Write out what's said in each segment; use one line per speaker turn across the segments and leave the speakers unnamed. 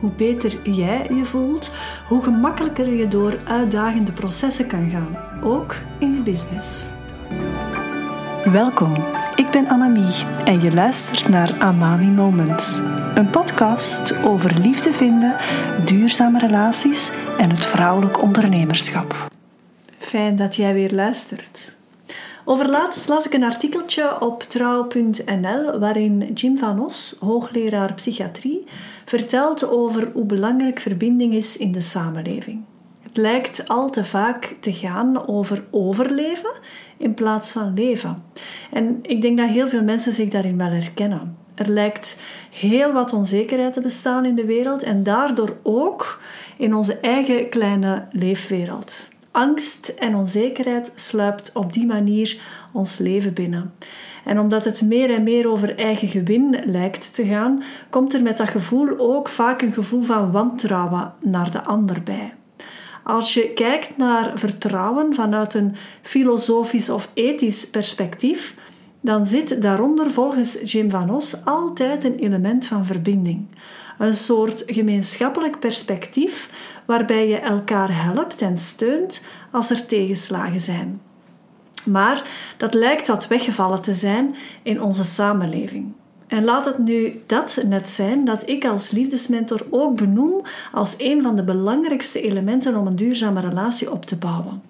hoe beter jij je voelt, hoe gemakkelijker je door uitdagende processen kan gaan, ook in je business. Welkom, ik ben Annemie en je luistert naar Amami Moments, een podcast over liefde vinden, duurzame relaties en het vrouwelijk ondernemerschap. Fijn dat jij weer luistert. Overlaatst las ik een artikeltje op trouw.nl waarin Jim van Os, hoogleraar psychiatrie, vertelt over hoe belangrijk verbinding is in de samenleving. Het lijkt al te vaak te gaan over overleven in plaats van leven. En ik denk dat heel veel mensen zich daarin wel herkennen. Er lijkt heel wat onzekerheid te bestaan in de wereld en daardoor ook in onze eigen kleine leefwereld. Angst en onzekerheid sluipt op die manier ons leven binnen. En omdat het meer en meer over eigen gewin lijkt te gaan, komt er met dat gevoel ook vaak een gevoel van wantrouwen naar de ander bij. Als je kijkt naar vertrouwen vanuit een filosofisch of ethisch perspectief, dan zit daaronder volgens Jim Van Os altijd een element van verbinding. Een soort gemeenschappelijk perspectief waarbij je elkaar helpt en steunt als er tegenslagen zijn. Maar dat lijkt wat weggevallen te zijn in onze samenleving. En laat het nu dat net zijn dat ik als liefdesmentor ook benoem als een van de belangrijkste elementen om een duurzame relatie op te bouwen.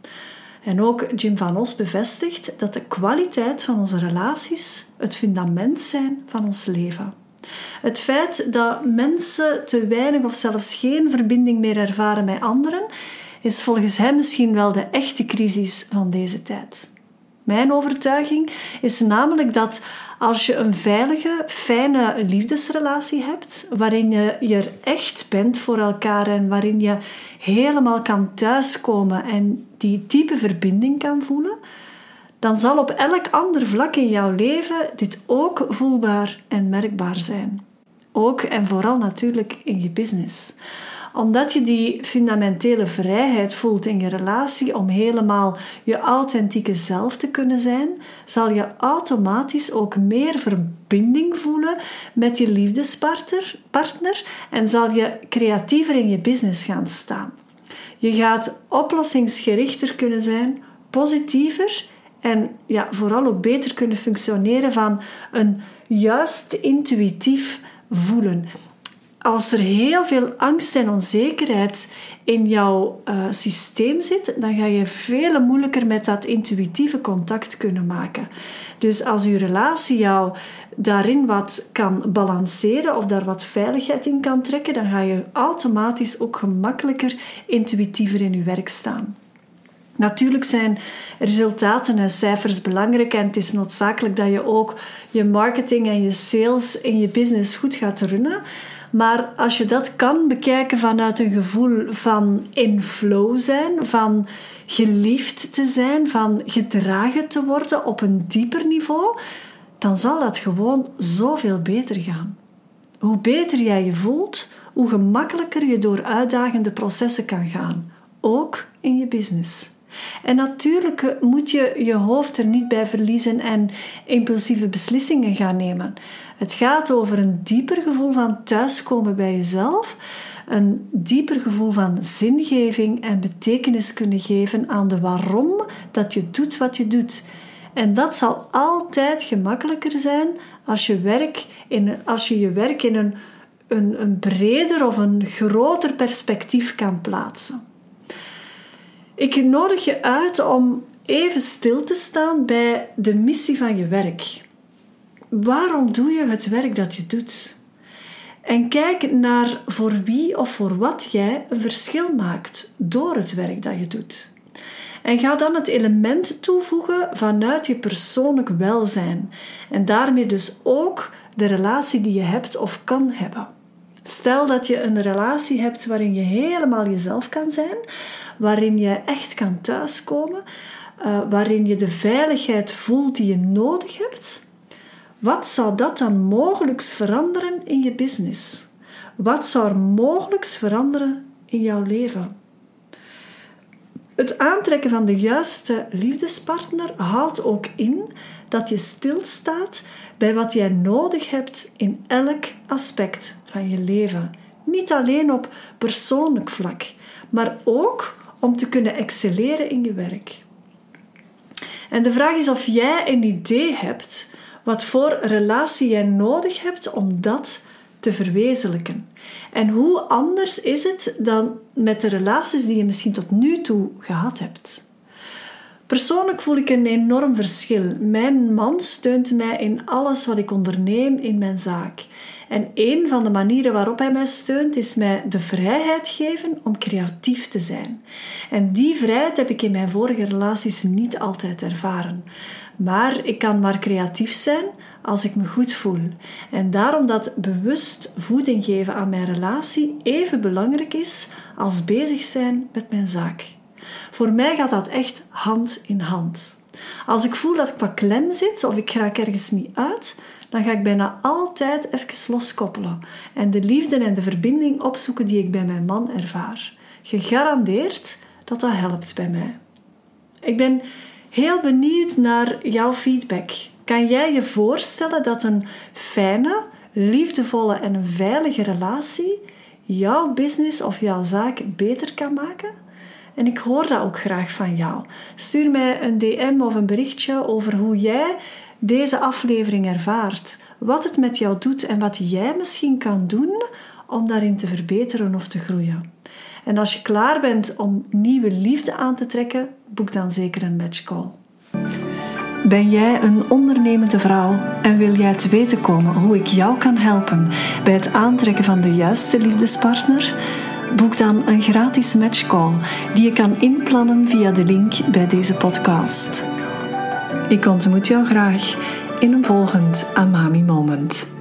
En ook Jim van Os bevestigt dat de kwaliteit van onze relaties het fundament zijn van ons leven. Het feit dat mensen te weinig of zelfs geen verbinding meer ervaren met anderen, is volgens hem misschien wel de echte crisis van deze tijd. Mijn overtuiging is namelijk dat als je een veilige, fijne liefdesrelatie hebt, waarin je er echt bent voor elkaar en waarin je helemaal kan thuiskomen en die diepe verbinding kan voelen, dan zal op elk ander vlak in jouw leven dit ook voelbaar en merkbaar zijn. Ook en vooral natuurlijk in je business omdat je die fundamentele vrijheid voelt in je relatie om helemaal je authentieke zelf te kunnen zijn, zal je automatisch ook meer verbinding voelen met je liefdespartner partner, en zal je creatiever in je business gaan staan. Je gaat oplossingsgerichter kunnen zijn, positiever en ja, vooral ook beter kunnen functioneren van een juist intuïtief voelen als er heel veel angst en onzekerheid in jouw uh, systeem zit, dan ga je veel moeilijker met dat intuïtieve contact kunnen maken. Dus als je relatie jou daarin wat kan balanceren of daar wat veiligheid in kan trekken, dan ga je automatisch ook gemakkelijker intuïtiever in je werk staan. Natuurlijk zijn resultaten en cijfers belangrijk en het is noodzakelijk dat je ook je marketing en je sales in je business goed gaat runnen. Maar als je dat kan bekijken vanuit een gevoel van in flow zijn, van geliefd te zijn, van gedragen te worden op een dieper niveau, dan zal dat gewoon zoveel beter gaan. Hoe beter jij je voelt, hoe gemakkelijker je door uitdagende processen kan gaan, ook in je business. En natuurlijk moet je je hoofd er niet bij verliezen en impulsieve beslissingen gaan nemen. Het gaat over een dieper gevoel van thuiskomen bij jezelf, een dieper gevoel van zingeving en betekenis kunnen geven aan de waarom dat je doet wat je doet. En dat zal altijd gemakkelijker zijn als je, werk in, als je je werk in een, een, een breder of een groter perspectief kan plaatsen. Ik nodig je uit om even stil te staan bij de missie van je werk. Waarom doe je het werk dat je doet? En kijk naar voor wie of voor wat jij een verschil maakt door het werk dat je doet. En ga dan het element toevoegen vanuit je persoonlijk welzijn en daarmee dus ook de relatie die je hebt of kan hebben. Stel dat je een relatie hebt waarin je helemaal jezelf kan zijn, waarin je echt kan thuiskomen, uh, waarin je de veiligheid voelt die je nodig hebt. Wat zou dat dan mogelijk veranderen in je business? Wat zou er mogelijk veranderen in jouw leven? Het aantrekken van de juiste liefdespartner houdt ook in dat je stilstaat bij wat jij nodig hebt in elk aspect van je leven. Niet alleen op persoonlijk vlak, maar ook om te kunnen excelleren in je werk. En de vraag is of jij een idee hebt wat voor relatie jij nodig hebt om dat te verwezenlijken. En hoe anders is het dan met de relaties die je misschien tot nu toe gehad hebt? Persoonlijk voel ik een enorm verschil. Mijn man steunt mij in alles wat ik onderneem in mijn zaak. En een van de manieren waarop hij mij steunt is mij de vrijheid geven om creatief te zijn. En die vrijheid heb ik in mijn vorige relaties niet altijd ervaren. Maar ik kan maar creatief zijn als ik me goed voel. En daarom dat bewust voeding geven aan mijn relatie even belangrijk is als bezig zijn met mijn zaak. Voor mij gaat dat echt hand in hand. Als ik voel dat ik wat klem zit of ik raak ergens niet uit, dan ga ik bijna altijd even loskoppelen en de liefde en de verbinding opzoeken die ik bij mijn man ervaar. Gegarandeerd dat dat helpt bij mij. Ik ben heel benieuwd naar jouw feedback. Kan jij je voorstellen dat een fijne, liefdevolle en een veilige relatie jouw business of jouw zaak beter kan maken? En ik hoor dat ook graag van jou. Stuur mij een DM of een berichtje over hoe jij deze aflevering ervaart. Wat het met jou doet en wat jij misschien kan doen om daarin te verbeteren of te groeien. En als je klaar bent om nieuwe liefde aan te trekken, boek dan zeker een matchcall. Ben jij een ondernemende vrouw en wil jij te weten komen hoe ik jou kan helpen bij het aantrekken van de juiste liefdespartner? Boek dan een gratis matchcall die je kan inplannen via de link bij deze podcast. Ik ontmoet jou graag in een volgend Amami Moment.